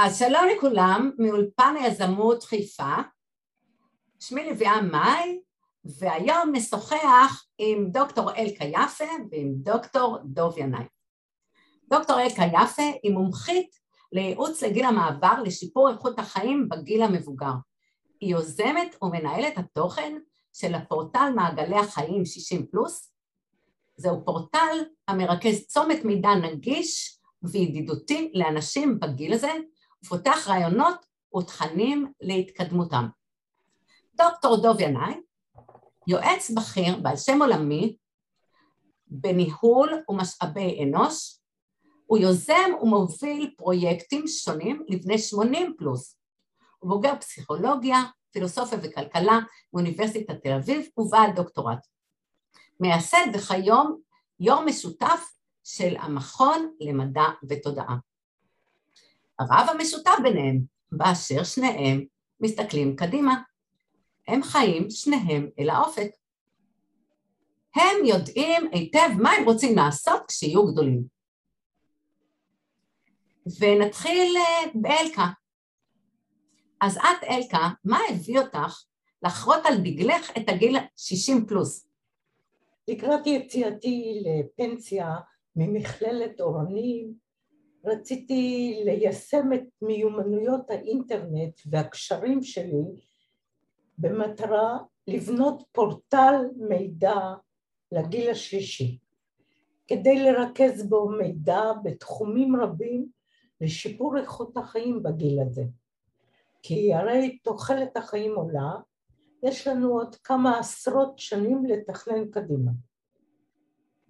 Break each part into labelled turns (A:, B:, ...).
A: אז שלום לכולם, מאולפן היזמות חיפה, שמי לביאה מאי, והיום נשוחח עם דוקטור אלקה יפה ועם דוקטור דוב ינאי. דוקטור אלקה יפה היא מומחית לייעוץ לגיל המעבר לשיפור איכות החיים בגיל המבוגר. היא יוזמת ומנהלת התוכן של הפורטל מעגלי החיים 60 פלוס. זהו פורטל המרכז צומת מידע נגיש וידידותי לאנשים בגיל הזה, ופותח רעיונות ותכנים להתקדמותם. דוקטור דוב ינאי, יועץ בכיר בעל שם עולמי בניהול ומשאבי אנוש, הוא יוזם ומוביל פרויקטים שונים לבני 80 פלוס. הוא בוגר פסיכולוגיה, פילוסופיה וכלכלה מאוניברסיטת תל אביב ובעל דוקטורט. מייסד וכיום יו"ר משותף של המכון למדע ותודעה. הרב המשותף ביניהם, באשר שניהם מסתכלים קדימה. הם חיים שניהם אל האופק. הם יודעים היטב מה הם רוצים לעשות כשיהיו גדולים. ונתחיל אה, באלקה. אז את, אלקה, מה הביא אותך לחרות על דגלך את הגיל 60 פלוס?
B: לקראת יציאתי לפנסיה ממכללת אורנים, רציתי ליישם את מיומנויות האינטרנט והקשרים שלי במטרה לבנות פורטל מידע לגיל השלישי, כדי לרכז בו מידע בתחומים רבים לשיפור איכות החיים בגיל הזה. כי הרי תוחלת החיים עולה, יש לנו עוד כמה עשרות שנים לתכנן קדימה.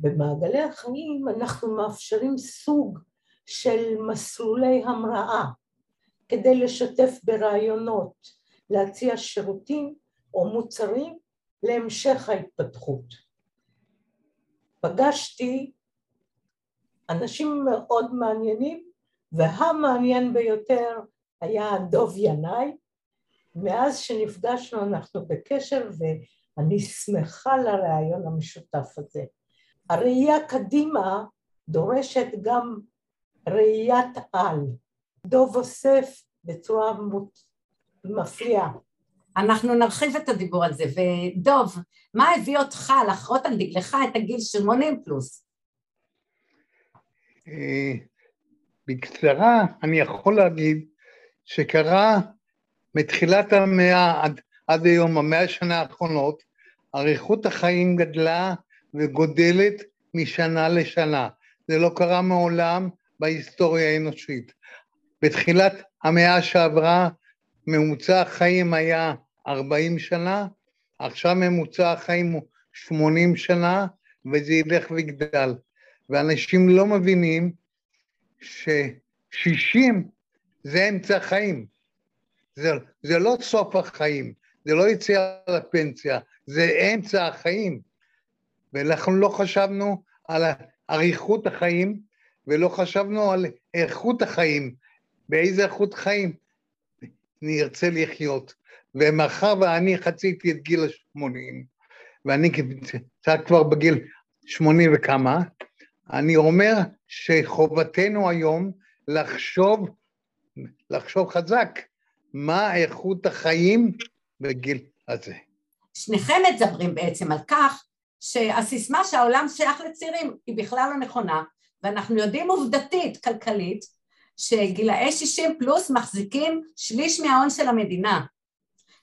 B: במעגלי החיים אנחנו מאפשרים סוג של מסלולי המראה כדי לשתף ברעיונות, להציע שירותים או מוצרים להמשך ההתפתחות. פגשתי אנשים מאוד מעניינים והמעניין ביותר היה דוב ינאי. מאז שנפגשנו אנחנו בקשר ואני שמחה לרעיון המשותף הזה. הראייה קדימה דורשת גם ראיית על. דוב אוסף בצורה מפליאה.
A: אנחנו נרחיב את הדיבור על זה, ודוב, מה הביא אותך לחרות על דגלך את הגיל 80 פלוס?
C: אה, בקצרה אני יכול להגיד שקרה מתחילת המאה עד, עד היום, המאה השנה האחרונות, אריכות החיים גדלה וגודלת משנה לשנה. זה לא קרה מעולם בהיסטוריה האנושית. בתחילת המאה שעברה ממוצע החיים היה 40 שנה, עכשיו ממוצע החיים הוא 80 שנה, וזה ילך ויגדל. ואנשים לא מבינים ש-60 זה אמצע החיים. זה, זה לא סוף החיים, זה לא יציאה לפנסיה, זה אמצע החיים. ואנחנו לא חשבנו על אריכות החיים, ולא חשבנו על איכות החיים, באיזה איכות חיים נרצה לחיות. ומאחר ואני חציתי את גיל ה-80, ואני כבר בגיל 80 וכמה, אני אומר שחובתנו היום לחשוב, לחשוב חזק, מה איכות החיים בגיל הזה.
A: שניכם מדברים בעצם על כך שהסיסמה שהעולם שייך לצעירים היא בכלל לא נכונה, ואנחנו יודעים עובדתית, כלכלית, שגילאי 60 פלוס מחזיקים שליש מההון של המדינה.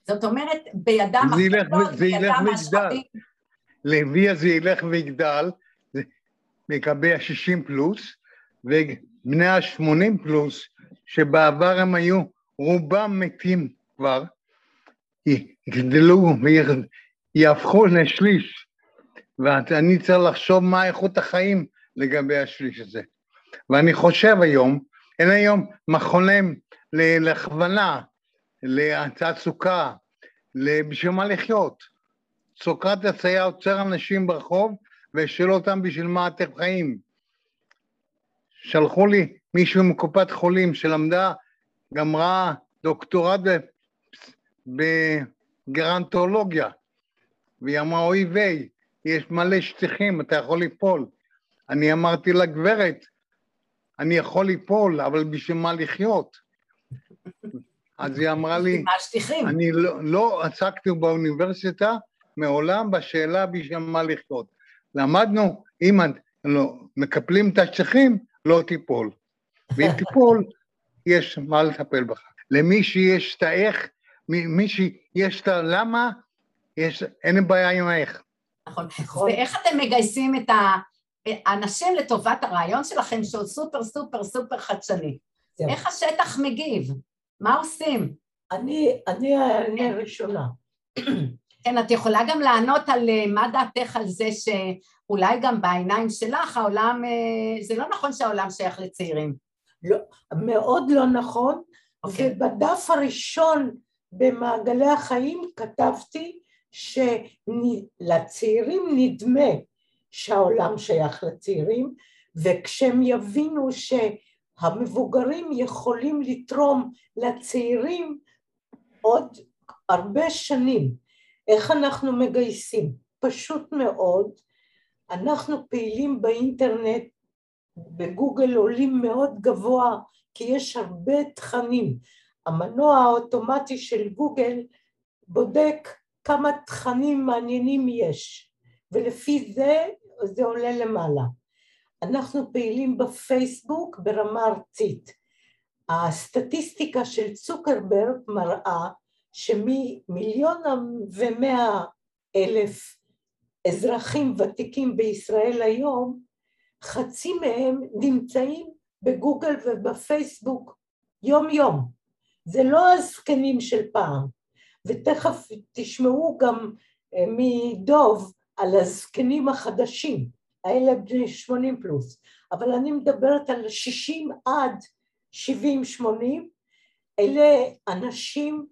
A: זאת אומרת, בידם
C: החלטות, בידם משאבים. לוי הזה ילך ויגדל, מקבל ה-60 פלוס, ובני ה-80 פלוס, שבעבר הם היו רובם מתים כבר, יגדלו ויהפכו לשליש, ואני צריך לחשוב מה איכות החיים לגבי השליש הזה. ואני חושב היום, אין היום מכונים להכוונה, לתעסוקה, בשביל מה לחיות. סוקרטס היה עוצר אנשים ברחוב ושואל אותם בשביל מה אתם חיים. שלחו לי מישהו מקופת חולים שלמדה, גמרה דוקטורט בגרנטולוגיה, והיא אמרה, אוי ויי, יש מלא שטיחים, אתה יכול ליפול. אני אמרתי לה, גברת, אני יכול ליפול, אבל בשביל מה לחיות? אז היא אמרה לי? אני לא, לא עסקתי באוניברסיטה מעולם בשאלה בשביל מה לחיות. למדנו, אם לא, מקפלים את השטיחים, לא תיפול. ואם תיפול, יש מה לטפל בך. למי שיש את האיך, מי שיש את הלמה, יש, אין בעיה עם האיך.
A: נכון. ואיך אתם מגייסים את האנשים לטובת הרעיון שלכם, שהוא סופר סופר סופר חדשני? איך השטח מגיב? מה עושים?
B: אני, אני אני הראשונה.
A: כן, את יכולה גם לענות על אה, מה דעתך על זה שאולי גם בעיניים שלך העולם, אה, זה לא נכון שהעולם שייך לצעירים.
B: לא, מאוד לא נכון, okay. אוקיי. ובדף הראשון במעגלי החיים כתבתי שלצעירים נדמה שהעולם שייך לצעירים, וכשהם יבינו שהמבוגרים יכולים לתרום לצעירים עוד הרבה שנים. איך אנחנו מגייסים? פשוט מאוד, אנחנו פעילים באינטרנט, בגוגל עולים מאוד גבוה, כי יש הרבה תכנים. המנוע האוטומטי של גוגל בודק כמה תכנים מעניינים יש, ולפי זה זה עולה למעלה. אנחנו פעילים בפייסבוק ברמה ארצית. הסטטיסטיקה של צוקרברג מראה שממיליון ומאה אלף אזרחים ותיקים בישראל היום, חצי מהם נמצאים בגוגל ובפייסבוק יום יום. זה לא הזקנים של פעם, ותכף תשמעו גם אה, מדוב על הזקנים החדשים, האלה בני 80 פלוס, אבל אני מדברת על 60 עד 70-80, אלה אנשים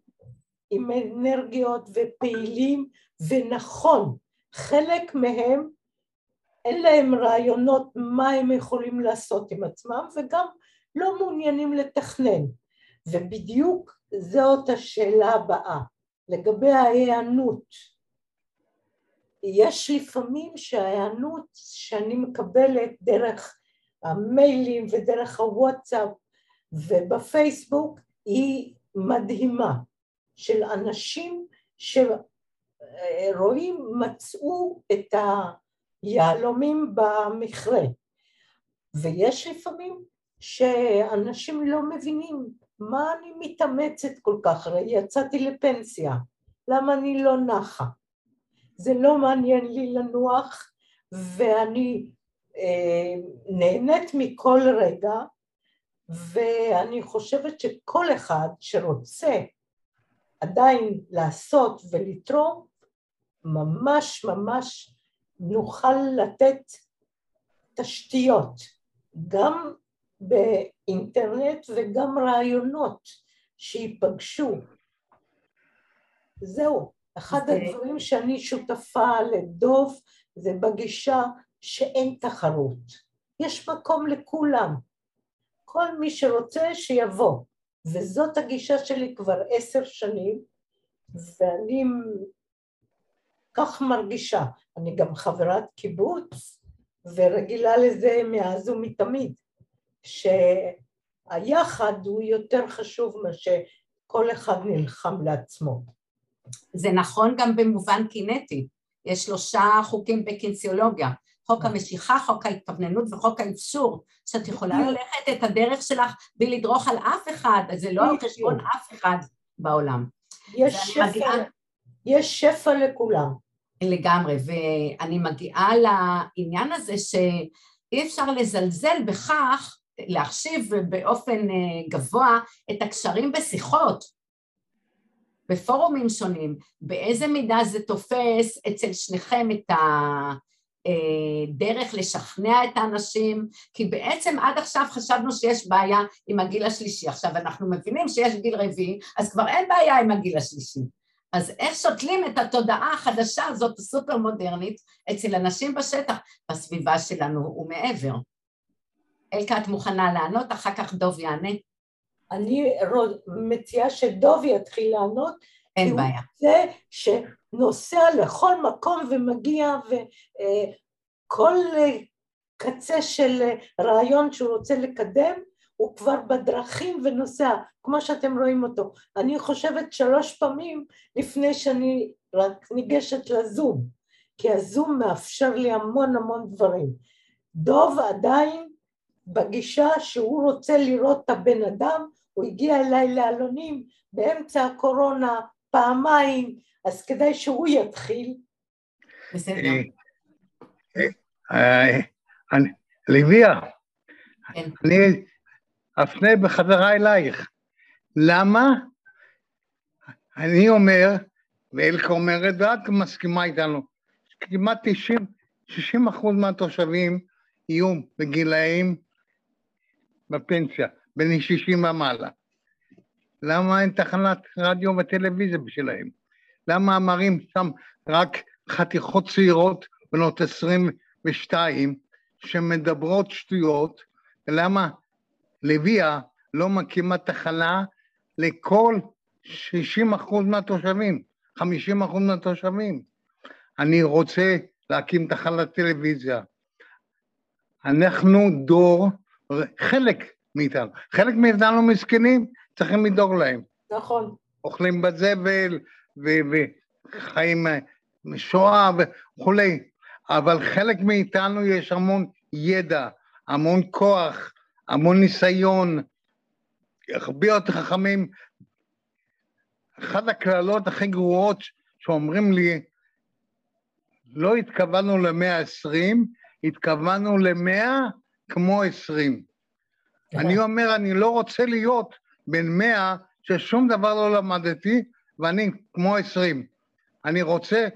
B: עם אנרגיות ופעילים, ונכון, חלק מהם אין להם רעיונות מה הם יכולים לעשות עם עצמם, וגם לא מעוניינים לתכנן. ובדיוק זאת השאלה הבאה, לגבי ההיענות. יש לפעמים שההיענות שאני מקבלת דרך המיילים ודרך הוואטסאפ ובפייסבוק היא מדהימה, של אנשים שרואים, מצאו את היהלומים במכרה. ויש לפעמים שאנשים לא מבינים מה אני מתאמצת כל כך, הרי יצאתי לפנסיה, למה אני לא נחה? זה לא מעניין לי לנוח ואני אה, נהנית מכל רגע ואני חושבת שכל אחד שרוצה עדיין לעשות ולתרום, ממש ממש נוכל לתת תשתיות, גם באינטרנט וגם רעיונות שייפגשו. זהו, אחד הדברים שאני שותפה לדוב זה בגישה שאין תחרות. יש מקום לכולם. כל מי שרוצה שיבוא. וזאת הגישה שלי כבר עשר שנים, ואני כך מרגישה. אני גם חברת קיבוץ, ורגילה לזה מאז ומתמיד, שהיחד הוא יותר חשוב מאשר כל אחד נלחם לעצמו.
A: זה נכון גם במובן קינטי. יש שלושה חוקים בקינסיולוגיה, חוק המשיכה, חוק ההתכווננות וחוק האפשור, שאת יכולה ללכת את הדרך שלך בלי לדרוך על אף אחד, אז זה לא על חשבון אף אחד בעולם.
B: יש שפע, מגיעה... יש שפע לכולם.
A: לגמרי, ואני מגיעה לעניין הזה שאי אפשר לזלזל בכך, להחשיב באופן אה, גבוה את הקשרים בשיחות, בפורומים שונים, באיזה מידה זה תופס אצל שניכם את ה... אה, לשכנע את האנשים, כי בעצם עד עכשיו חשבנו שיש בעיה עם הגיל השלישי. עכשיו אנחנו מבינים שיש גיל רביעי, אז כבר אין בעיה עם הגיל השלישי. אז איך שותלים את התודעה החדשה הזאת, הסופר מודרנית, אצל אנשים בשטח, בסביבה שלנו ומעבר? אלקה, את מוכנה לענות? אחר כך דוב יענה.
B: אני מציעה שדוב יתחיל לענות.
A: אין בעיה.
B: זה שנוסע לכל מקום ומגיע וכל קצה של רעיון שהוא רוצה לקדם, הוא כבר בדרכים ונוסע, כמו שאתם רואים אותו. אני חושבת שלוש פעמים לפני שאני רק ניגשת לזום, כי הזום מאפשר לי המון המון דברים. דוב עדיין בגישה שהוא רוצה לראות את הבן אדם, הוא הגיע אליי לאלונים באמצע הקורונה פעמיים, אז כדאי שהוא יתחיל.
A: בסדר.
C: אה, אה, אני- ליביה,
A: כן.
C: אני אפנה בחזרה אלייך. למה? אני אומר, ואלקה אומרת, ואת מסכימה איתנו, כמעט 90, 60 אחוז מהתושבים יהיו בגילאים בפנסיה, בין 60 ומעלה. למה אין תחנת רדיו וטלוויזיה בשבילהם? למה מראים שם רק חתיכות צעירות בנות 22 שמדברות שטויות, ולמה לביאה לא מקימה תחנה לכל 60 אחוז מהתושבים, 50 אחוז מהתושבים. אני רוצה להקים תחנת טלוויזיה. אנחנו דור, חלק מאיתנו, חלק מאיתנו מסכנים, צריכים לדאוג להם.
B: נכון.
C: אוכלים בזבל וחיים אה, שואה וכולי, אבל חלק מאיתנו יש המון ידע, המון כוח, המון ניסיון, הרבה יותר חכמים. אחת הקללות הכי גרועות שאומרים לי, לא התכוונו למאה עשרים, התכוונו למאה כמו עשרים. אני אומר, אני לא רוצה להיות בן מאה ששום דבר לא למדתי, ואני כמו עשרים. אני רוצה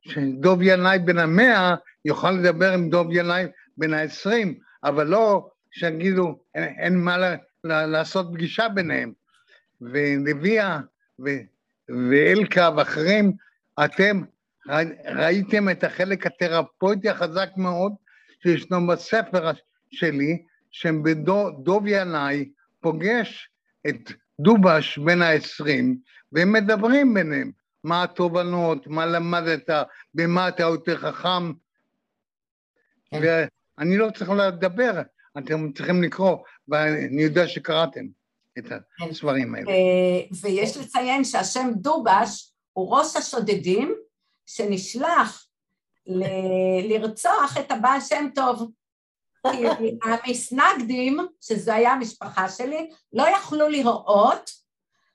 C: שדוב ינאי בן המאה יוכל לדבר עם דוב ינאי בן העשרים, אבל לא שיגידו, אין, אין מה ל, ל, לעשות פגישה ביניהם. ולביאה ואלקה ואחרים, אתם ראיתם את החלק התרפויטי החזק מאוד שישנו בספר שלי, שדוב ינאי פוגש את דובש בן העשרים, והם מדברים ביניהם, מה התובנות, מה למדת, במה אתה יותר חכם,
A: כן.
C: ואני לא צריך לדבר, אתם צריכים לקרוא, ואני יודע שקראתם את
A: כן.
C: הספרים האלה.
A: אה, ויש לציין שהשם דובש הוא ראש השודדים שנשלח ל- לרצוח את הבעל שם טוב. המסנגדים, שזו הייתה המשפחה שלי, לא יכלו לראות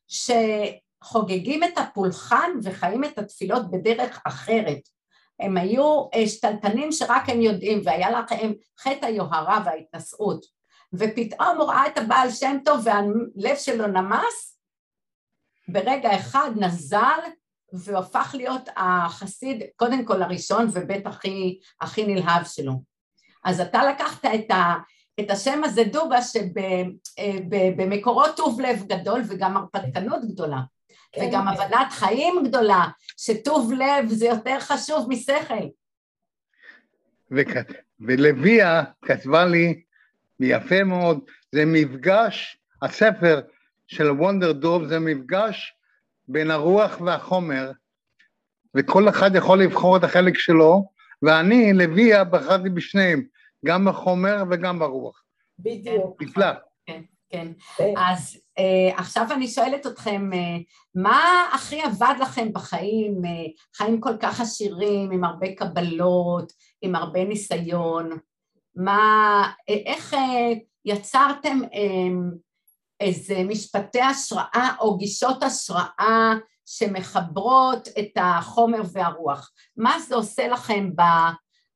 A: שחוגגים את הפולחן וחיים את התפילות בדרך אחרת. הם היו אה, שתלטנים שרק הם יודעים, והיה לכם חטא היוהרה וההתנשאות. ופתאום הוא ראה את הבעל שם טוב והלב שלו נמס, ברגע אחד נזל והפך להיות החסיד, קודם כל הראשון ובית הכי, הכי נלהב שלו. אז אתה לקחת את, ה, את השם הזה דובה שבמקורות טוב לב גדול וגם הרפתקנות גדולה
B: כן,
A: וגם
B: כן.
A: הבנת חיים גדולה, שטוב לב זה יותר חשוב משכל.
C: וכ- ולביאה כתבה לי, יפה מאוד, זה מפגש, הספר של וונדר דוב זה מפגש בין הרוח והחומר, וכל אחד יכול לבחור את החלק שלו, ואני, לביאה, בחרתי בשניהם, גם בחומר וגם ברוח.
B: בדיוק.
C: נפלא.
A: כן,
B: כן.
A: אז אה, עכשיו אני שואלת אתכם, אה, מה הכי עבד לכם בחיים, אה, חיים כל כך עשירים, עם הרבה קבלות, עם הרבה ניסיון, מה, אה, איך אה, יצרתם אה, איזה משפטי השראה או גישות השראה שמחברות את החומר והרוח? מה זה עושה לכם ב,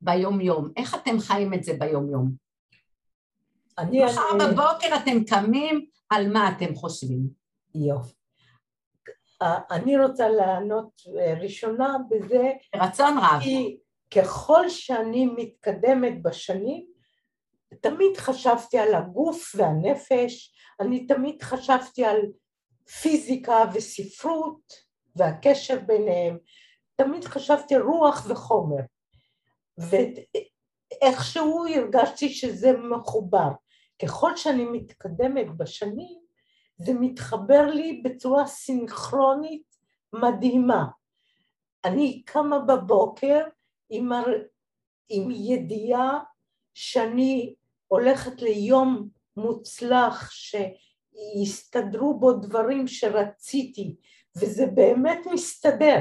A: ביום-יום? איך אתם חיים את זה ביום-יום?
B: אני...
A: מחר
B: אני-
A: בבוקר אתם קמים, על מה אתם חושבים?
B: יופי. אה, אני רוצה לענות אה, ראשונה בזה,
A: ברצון רב.
B: כי ככל שאני מתקדמת בשנים, תמיד חשבתי על הגוף והנפש, אני תמיד חשבתי על פיזיקה וספרות והקשר ביניהם, תמיד חשבתי רוח וחומר, ואיכשהו הרגשתי שזה מחובר. ככל שאני מתקדמת בשנים, זה מתחבר לי בצורה סינכרונית מדהימה. אני קמה בבוקר עם, הר... עם ידיעה שאני הולכת ליום מוצלח, שיסתדרו בו דברים שרציתי, וזה באמת מסתדר.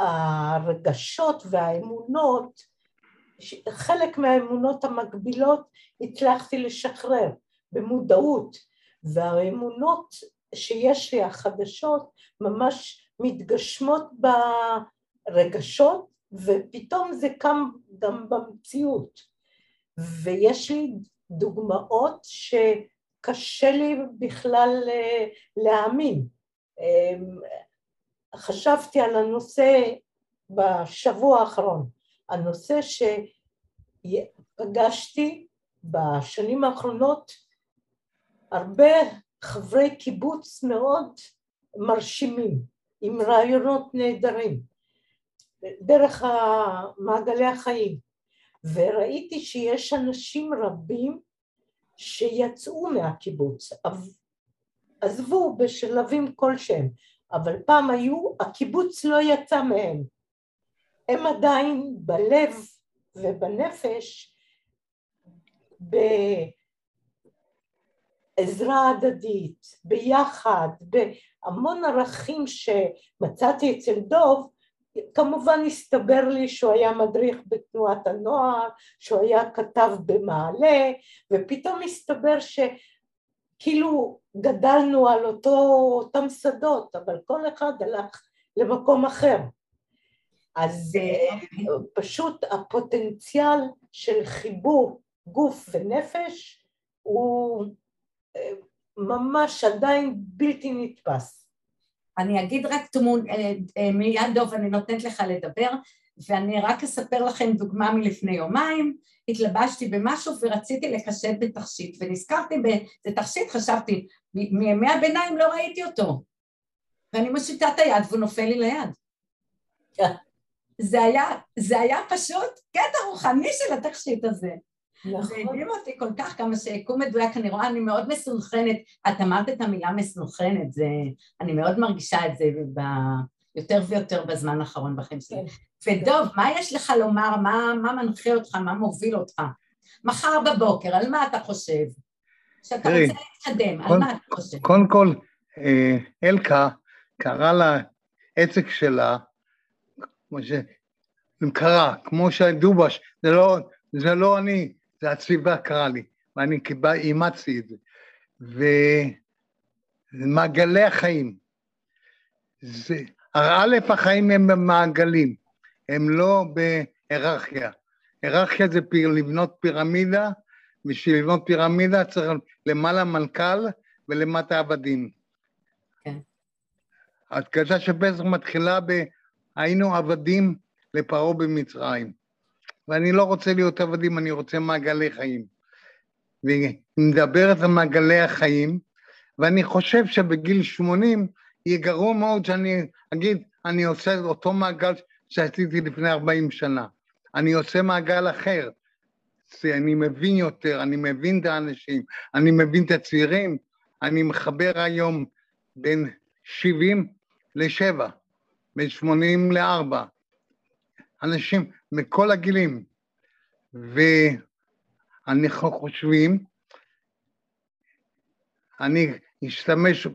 B: והרגשות והאמונות, חלק מהאמונות המקבילות הצלחתי לשחרר במודעות, והאמונות שיש לי החדשות ממש מתגשמות ברגשות ופתאום זה קם גם במציאות ויש לי דוגמאות שקשה לי בכלל אה, להאמין. אמ, חשבתי על הנושא בשבוע האחרון, הנושא שפגשתי בשנים האחרונות הרבה חברי קיבוץ מאוד מרשימים, עם רעיונות נהדרים, דרך מעגלי החיים, וראיתי שיש אנשים רבים שיצאו מהקיבוץ, עזבו בשלבים כלשהם, אבל פעם היו, הקיבוץ לא יצא מהם, הם עדיין בלב ובנפש עזרה הדדית, ביחד, בהמון ערכים שמצאתי אצל דוב, כמובן הסתבר לי שהוא היה מדריך בתנועת הנוער, שהוא היה כתב במעלה, ופתאום הסתבר שכאילו גדלנו על אותו, אותם שדות, אבל כל אחד הלך למקום אחר. אז אה, פשוט הפוטנציאל של חיבור גוף ונפש הוא ממש עדיין בלתי נתפס.
A: אני אגיד רק תמון, אה, אה, מיד דוב אני נותנת לך לדבר ואני רק אספר לכם דוגמה מלפני יומיים, התלבשתי במשהו ורציתי לקשט בתכשיט ונזכרתי באיזה תכשיט, חשבתי, מימי הביניים לא ראיתי אותו ואני מושיטה את היד והוא נופל לי ליד. זה היה, זה היה פשוט קטע רוחני של התכשיט הזה. נכון. זה הדהים אותי כל כך כמה שיקום מדויק, אני רואה, אני מאוד מסונכרנת, את אמרת את המילה מסונכרנת, זה, אני מאוד מרגישה את זה ב, יותר ויותר בזמן האחרון בחיים שלי. כן. ודוב, מה יש לך לומר, מה, מה מנחה אותך, מה מוביל אותך? מחר בבוקר, על מה אתה חושב? שאתה רוצה להתקדם, על מה אתה חושב?
C: קודם כל, אה, אלקה קרא לעסק שלה, כמו ש... קרה, כמו שדובש, זה לא, זה לא אני, זה הסביבה קרה לי, ואני קיבל, אימצתי את זה. ומעגלי החיים, זה, א', החיים הם במעגלים, הם לא בהיררכיה. היררכיה זה פיר, לבנות פירמידה, בשביל לבנות פירמידה צריך למעלה מנכ"ל ולמטה עבדים. כן. ההדגשה של פסח מתחילה ב... היינו עבדים לפרעה במצרים. ואני לא רוצה להיות עבדים, אני רוצה מעגלי חיים. והיא מדברת על מעגלי החיים, ואני חושב שבגיל 80 יהיה גרוע מאוד שאני אגיד, אני עושה אותו מעגל שעשיתי לפני 40 שנה. אני עושה מעגל אחר. אני מבין יותר, אני מבין את האנשים, אני מבין את הצעירים, אני מחבר היום בין 70 ל-7, בין 80 ל-4. אנשים מכל הגילים, ואנחנו חושבים, אני אשתמש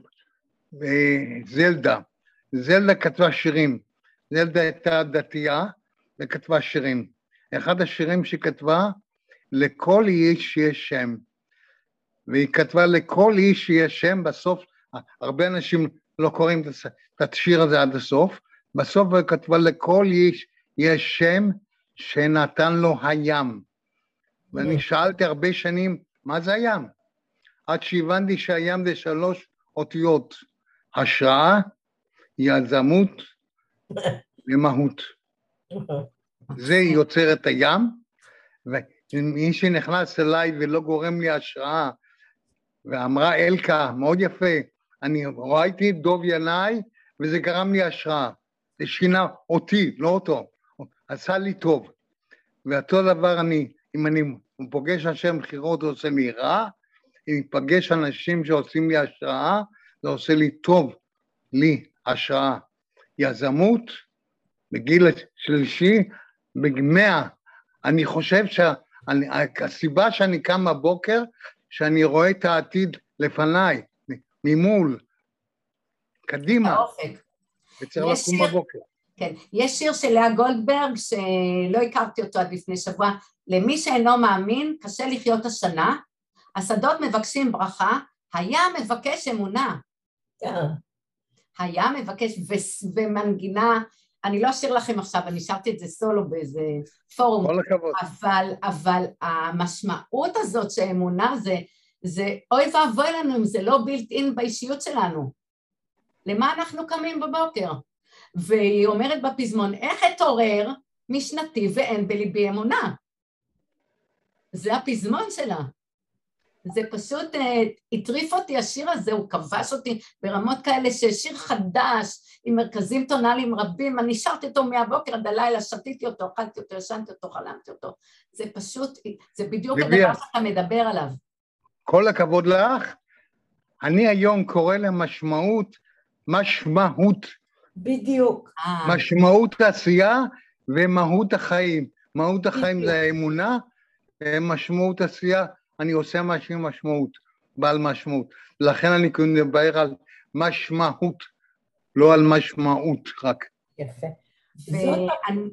C: בזלדה, זלדה כתבה שירים, זלדה הייתה דתייה וכתבה שירים. אחד השירים שהיא כתבה, לכל איש יש שם. והיא כתבה לכל איש יש שם, בסוף, הרבה אנשים לא קוראים את השיר הזה עד הסוף, בסוף היא כתבה לכל איש יש שם שנתן לו הים. ואני שאלתי הרבה שנים, מה זה הים? עד שהבנתי שהים זה שלוש אותיות, השראה, יזמות ומהות. זה יוצר את הים, ומי שנכנס אליי ולא גורם לי השראה, ואמרה אלקה, מאוד יפה, אני ראיתי את דוב ינאי וזה גרם לי השראה. זה שינה אותי, לא אותו. עשה לי טוב. ואותו דבר אני, אם אני פוגש אנשי מכירות זה עושה לי רע, אם אני פגש אנשים שעושים לי השראה, זה עושה לי טוב, לי השראה. יזמות, בגיל שלישי, במאה, אני חושב אני, הסיבה שאני קם בבוקר, שאני רואה את העתיד לפניי, ממול, קדימה.
A: האופק.
C: וצריך לקום
A: שיר-
C: בבוקר.
A: כן. יש שיר של לאה גולדברג, שלא הכרתי אותו עד לפני שבוע, למי שאינו מאמין, קשה לחיות השנה, השדות מבקשים ברכה, היה מבקש אמונה.
B: אה,
A: היה מבקש ו- ומנגינה, אני לא אשאיר לכם עכשיו, אני שרתי את זה סולו באיזה פורום,
C: כל הכבוד.
A: אבל, אבל המשמעות הזאת שאמונה זה, זה אוי ואבוי לנו אם זה לא בילט אין באישיות שלנו. למה אנחנו קמים בבוקר? והיא אומרת בפזמון, איך אתעורר משנתי ואין בליבי אמונה? זה הפזמון שלה. זה פשוט אה, הטריף אותי השיר הזה, הוא כבש אותי ברמות כאלה ששיר חדש עם מרכזים טונאליים רבים, אני שרתי אותו מהבוקר עד הלילה, שתיתי אותו, אכלתי אותו, ישנתי אותו, חלמתי אותו. זה פשוט, זה בדיוק. הדבר שאתה מדבר עליו.
C: כל הכבוד לך. אני היום קורא למשמעות, משמעות,
B: בדיוק.
A: אה,
C: משמעות העשייה ומהות החיים. מהות החיים
B: בדיוק.
C: זה האמונה, משמעות עשייה, אני עושה משהו עם משמעות, בעל משמעות. לכן אני מדבר על משמעות, לא על משמעות רק.
B: יפה.
A: ואני,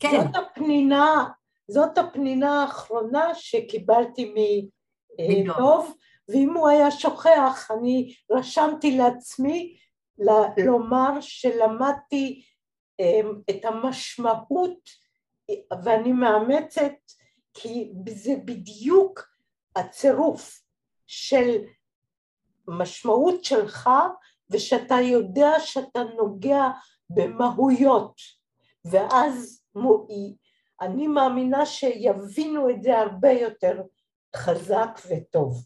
A: כן,
B: זאת הפנינה, זאת הפנינה האחרונה שקיבלתי
A: מדוב.
B: מדוב, ואם הוא היה שוכח, אני רשמתי לעצמי לומר שלמדתי אמ, את המשמעות, ואני מאמצת, כי זה בדיוק הצירוף של משמעות שלך, ושאתה יודע שאתה נוגע במהויות, ואז מו- אני מאמינה שיבינו את זה הרבה יותר חזק וטוב.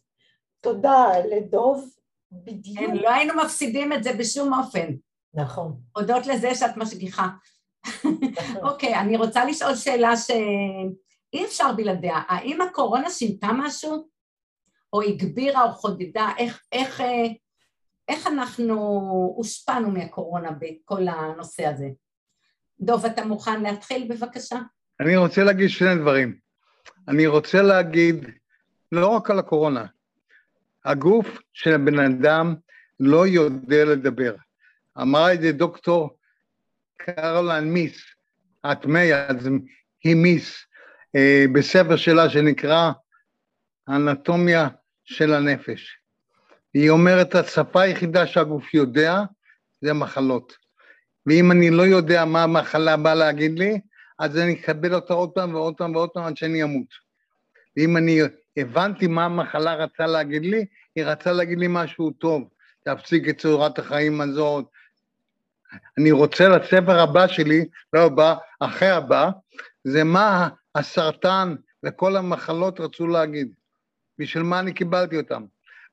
B: תודה לדוב, בדיוק,
A: כן, לא היינו מפסידים את זה בשום אופן,
B: נכון,
A: הודות לזה שאת משגיחה.
B: נכון.
A: אוקיי, אני רוצה לשאול שאלה שאי אפשר בלעדיה. האם הקורונה שינתה משהו? או הגבירה או חודדה? איך, איך, אה, איך אנחנו הושפענו מהקורונה בכל הנושא הזה? דוב, אתה מוכן להתחיל בבקשה?
C: אני רוצה להגיד שני דברים. אני רוצה להגיד, לא רק על הקורונה, הגוף של הבן אדם לא יודע לדבר. אמרה את זה דוקטור קרולן מיס, הטמא, אז היא מיס, אה, בספר שלה שנקרא אנטומיה של הנפש. היא אומרת, השפה היחידה שהגוף יודע זה מחלות. ואם אני לא יודע מה המחלה באה להגיד לי, אז אני אקבל אותה עוד פעם ועוד פעם ועוד פעם עד שאני אמות. ואם אני הבנתי מה המחלה רצה להגיד לי, היא רצה להגיד לי משהו טוב, להפסיק את צורת החיים הזאת. אני רוצה לספר הבא שלי, לא הבא, אחרי הבא, זה מה הסרטן וכל המחלות רצו להגיד. בשביל מה אני קיבלתי אותם.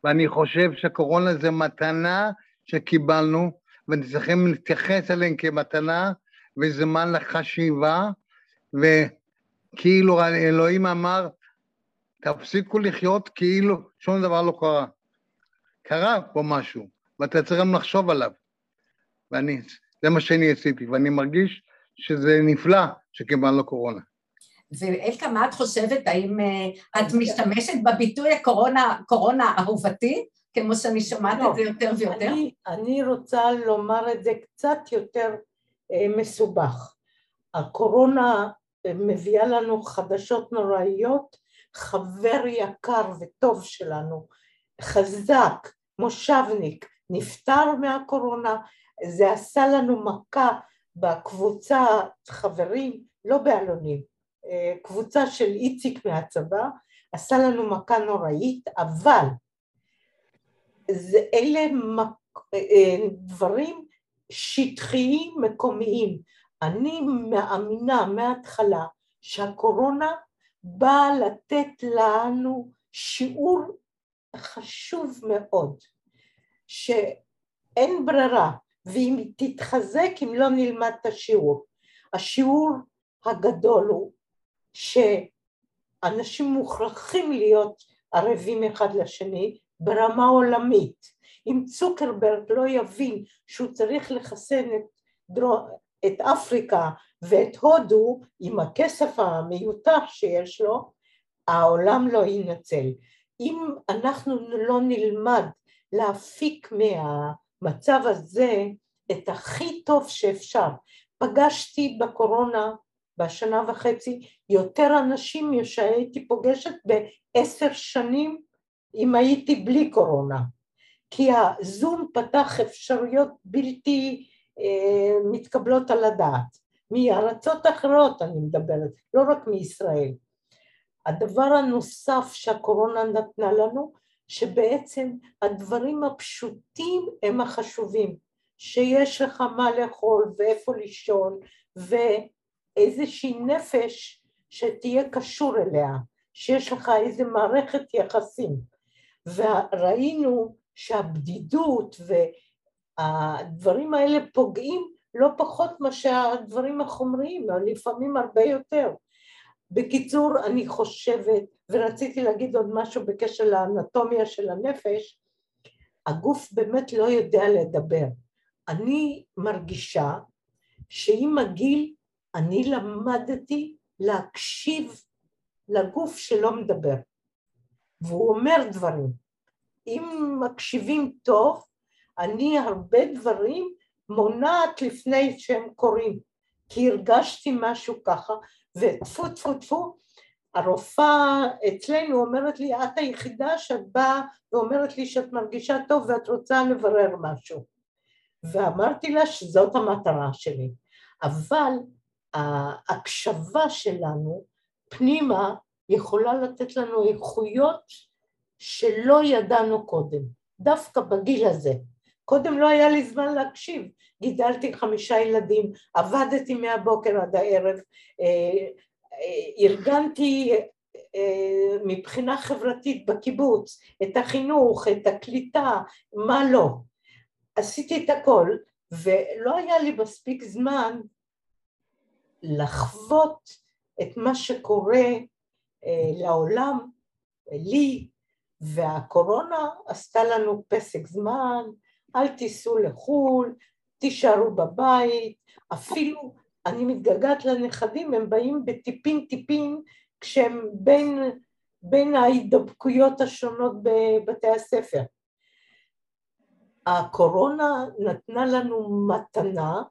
C: ואני חושב שקורונה זה מתנה שקיבלנו, וצריכים להתייחס אליהם כמתנה, וזמן לחשיבה, וכאילו אלוהים אמר, תפסיקו לחיות כאילו שום דבר לא קרה. קרה פה משהו, ואתה צריך גם לחשוב עליו. ואני, זה מה שאני עשיתי, ואני מרגיש שזה נפלא שקיבלנו קורונה.
A: ואלקה, מה את חושבת? האם אה, את משתמשת בביטוי הקורונה, קורונה אהובתי, כמו שאני שומעת
B: לא,
A: את זה יותר ויותר?
B: אני, אני רוצה לומר את זה קצת יותר אה, מסובך. הקורונה אה, מביאה לנו חדשות נוראיות, חבר יקר וטוב שלנו, חזק, מושבניק, נפטר מהקורונה, זה עשה לנו מכה בקבוצה חברים, לא באלונים, אה, קבוצה של איציק מהצבא, עשה לנו מכה נוראית, אבל זה, אלה מק- אה, דברים שטחיים מקומיים. אני מאמינה מההתחלה שהקורונה באה לתת לנו שיעור חשוב מאוד, שאין ברירה, ואם היא תתחזק אם לא נלמד את השיעור. השיעור הגדול הוא שאנשים מוכרחים להיות ערבים אחד לשני ברמה עולמית. אם צוקרברג לא יבין שהוא צריך לחסן את, דרו, את אפריקה ואת הודו עם הכסף המיותר שיש לו, העולם לא ינצל. אם אנחנו לא נלמד להפיק מהמצב הזה את הכי טוב שאפשר, פגשתי בקורונה בשנה וחצי יותר אנשים משהייתי פוגשת בעשר שנים אם הייתי בלי קורונה, כי הזום פתח אפשרויות בלתי אה, מתקבלות על הדעת, מארצות אחרות אני מדברת, לא רק מישראל. הדבר הנוסף שהקורונה נתנה לנו, שבעצם הדברים הפשוטים הם החשובים, שיש לך מה לאכול ואיפה לישון ואיזושהי נפש שתהיה קשור אליה, שיש לך איזה מערכת יחסים. וראינו שהבדידות והדברים האלה פוגעים לא פחות מאשר הדברים החומריים, לפעמים הרבה יותר. בקיצור, אני חושבת, ורציתי להגיד עוד משהו בקשר לאנטומיה של הנפש, הגוף באמת לא יודע לדבר. אני מרגישה שעם הגיל אני למדתי להקשיב לגוף שלא מדבר, והוא אומר דברים. אם מקשיבים טוב, אני הרבה דברים מונעת לפני שהם קורים, כי הרגשתי משהו ככה, וטפו טפו טפו, הרופאה אצלנו אומרת לי, את היחידה שאת באה ואומרת לי שאת מרגישה טוב ואת רוצה לברר משהו. ואמרתי לה שזאת המטרה שלי. אבל ההקשבה שלנו פנימה יכולה לתת לנו איכויות שלא ידענו קודם, דווקא בגיל הזה. קודם לא היה לי זמן להקשיב, גידלתי חמישה ילדים, עבדתי מהבוקר עד הערב, אה, אה, ארגנתי אה, מבחינה חברתית בקיבוץ את החינוך, את הקליטה, מה לא. עשיתי את הכל, ולא היה לי מספיק זמן לחוות את מה שקורה לעולם, לי, והקורונה עשתה לנו פסק זמן, אל תיסעו לחו"ל, תישארו בבית, אפילו אני מתגעגעת לנכדים, הם באים בטיפין טיפין כשהם בין, בין ההידבקויות השונות בבתי הספר. הקורונה נתנה לנו מתנה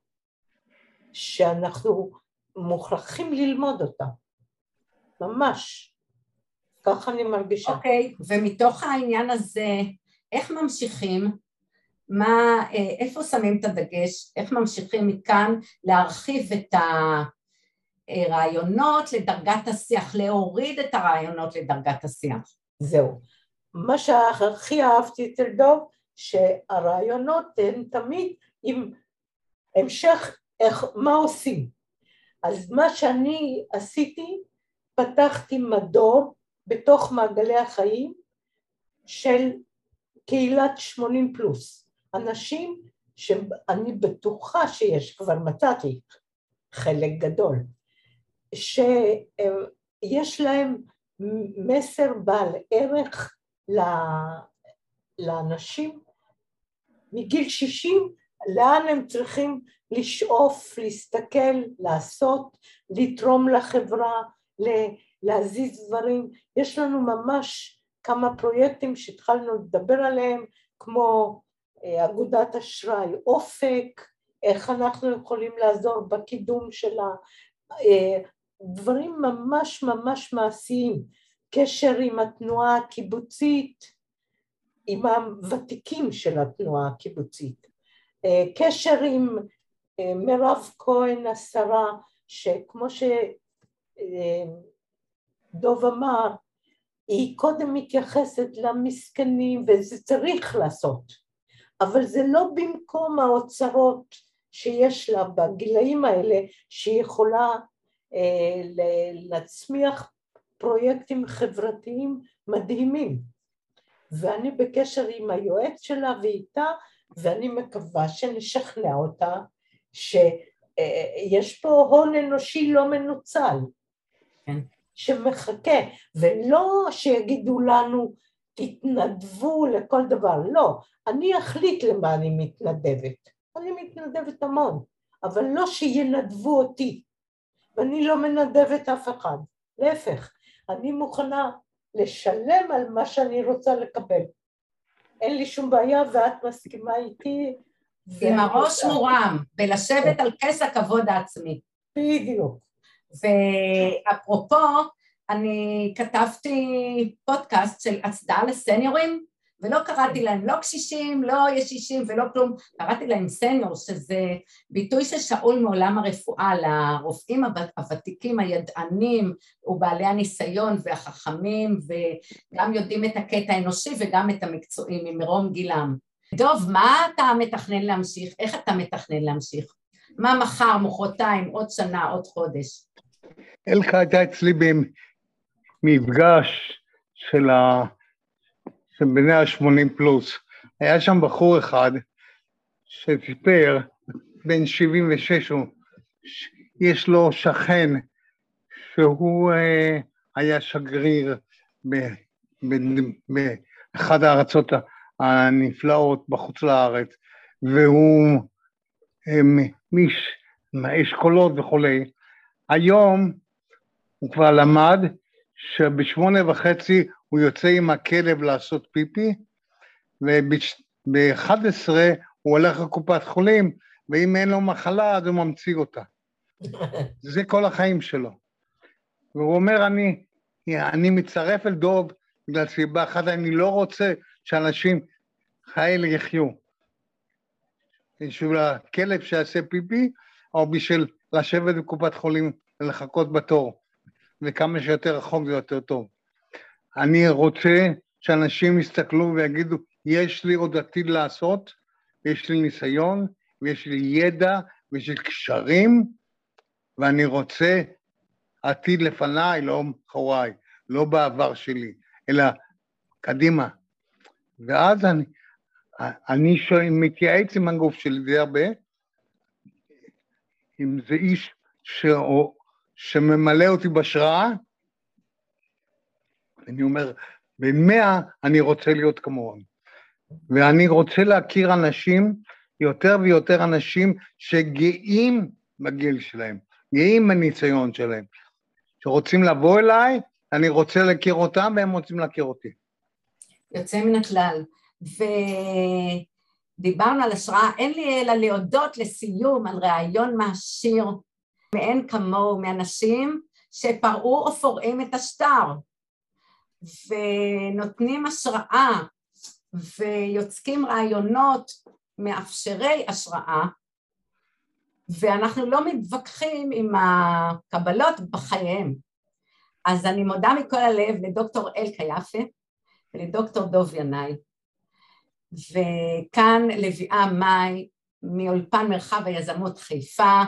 B: שאנחנו מוכרחים ללמוד אותה, ממש. ככה אני מרגישה.
A: אוקיי, okay, ומתוך העניין הזה, איך ממשיכים? מה, אה, איפה שמים את הדגש? איך ממשיכים מכאן להרחיב את הרעיונות לדרגת השיח, להוריד את הרעיונות לדרגת השיח?
B: זהו. מה שהכי אהבתי אצל דוב, שהרעיונות הן תמיד עם המשך איך, מה עושים. אז מה שאני עשיתי, פתחתי מדור בתוך מעגלי החיים של קהילת 80 פלוס, אנשים שאני בטוחה שיש, כבר מצאתי חלק גדול, שיש להם מסר בעל ערך לאנשים מגיל 60, לאן הם צריכים לשאוף, להסתכל, לעשות, לתרום לחברה, להזיז דברים. יש לנו ממש כמה פרויקטים שהתחלנו לדבר עליהם, כמו אגודת אשראי אופק, איך אנחנו יכולים לעזור בקידום של הדברים אה, ממש ממש מעשיים, קשר עם התנועה הקיבוצית, עם הוותיקים של התנועה הקיבוצית, אה, קשר עם מירב כהן השרה, שכמו ש... דוב אמר, היא קודם מתייחסת למסכנים וזה צריך לעשות, אבל זה לא במקום האוצרות שיש לה בגילאים האלה שהיא יכולה אה, להצמיח פרויקטים חברתיים מדהימים ואני בקשר עם היועץ שלה ואיתה ואני מקווה שנשכנע אותה שיש פה הון אנושי לא מנוצל. כן. שמחכה, ולא שיגידו לנו תתנדבו לכל דבר, לא, אני אחליט למה אני מתנדבת, אני מתנדבת המון, אבל לא שינדבו אותי, ואני לא מנדבת אף אחד, להפך, אני מוכנה לשלם על מה שאני רוצה לקבל. אין לי שום בעיה ואת מסכימה איתי.
A: עם הראש מורם, ולשבת על כס הכבוד העצמי.
B: בדיוק.
A: ואפרופו, אני כתבתי פודקאסט של הצדעה לסניורים, ולא קראתי להם לא קשישים, לא ישישים ולא כלום, קראתי להם סניור, שזה ביטוי ששאול מעולם הרפואה לרופאים הוותיקים, הידענים ובעלי הניסיון והחכמים, וגם יודעים את הקטע האנושי וגם את המקצועים ממרום גילם. דוב, מה אתה מתכנן להמשיך? איך אתה מתכנן להמשיך? מה מחר, מחרתיים, עוד שנה, עוד חודש?
C: אלכה הייתה אצלי במפגש של ה... של בני ה-80 פלוס. היה שם בחור אחד שסיפר, בן 76, הוא, יש לו שכן שהוא אה, היה שגריר באחד הארצות הנפלאות בחוץ לארץ, והוא מאשכולות וכולי. היום הוא כבר למד שבשמונה וחצי הוא יוצא עם הכלב לעשות פיפי, וב-11 הוא הולך לקופת חולים, ואם אין לו מחלה אז הוא ממציא אותה. זה כל החיים שלו. והוא אומר, אני, אני מצטרף אל דוב בגלל סיבה אחת, אני לא רוצה שאנשים כאלה יחיו. בשביל הכלב שיעשה פיפי, או בשביל לשבת בקופת חולים ולחכות בתור, וכמה שיותר רחוק זה יותר טוב. אני רוצה שאנשים יסתכלו ויגידו, יש לי עוד עתיד לעשות, יש לי ניסיון, ויש לי ידע, ויש לי קשרים, ואני רוצה עתיד לפניי, לא אחריי, לא בעבר שלי, אלא קדימה. ואז אני, אני שואל, מתייעץ עם הגוף שלי די הרבה, אם זה איש ש... שממלא אותי בהשראה, אני אומר, במאה אני רוצה להיות כמוהם. ואני רוצה להכיר אנשים, יותר ויותר אנשים שגאים בגיל שלהם, גאים בניסיון שלהם, שרוצים לבוא אליי, אני רוצה להכיר אותם והם רוצים להכיר אותי.
A: יוצא מן הכלל. ודיברנו על השראה, אין לי אלא להודות לסיום על ראיון מעשיר מאין כמוהו, מאנשים שפרעו או פורעים את השטר. ונותנים השראה ויוצקים רעיונות מאפשרי השראה ואנחנו לא מתווכחים עם הקבלות בחייהם. אז אני מודה מכל הלב לדוקטור אלקה יפה ולדוקטור דוב ינאי וכאן לביאה מאי מאולפן מרחב היזמות חיפה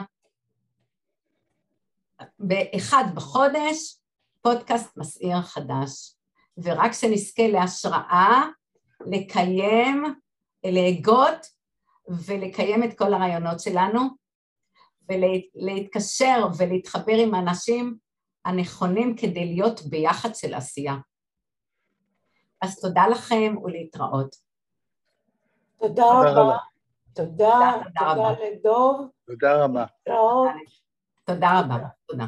A: באחד בחודש פודקאסט מסעיר חדש. ורק שנזכה להשראה, לקיים, להגות ולקיים את כל הרעיונות שלנו ולהתקשר ולהתחבר עם האנשים הנכונים כדי להיות ביחד של עשייה. אז תודה לכם ולהתראות.
B: תודה רבה. תודה, תודה לדוב.
C: תודה רבה.
B: להתראות.
A: תודה רבה. תודה.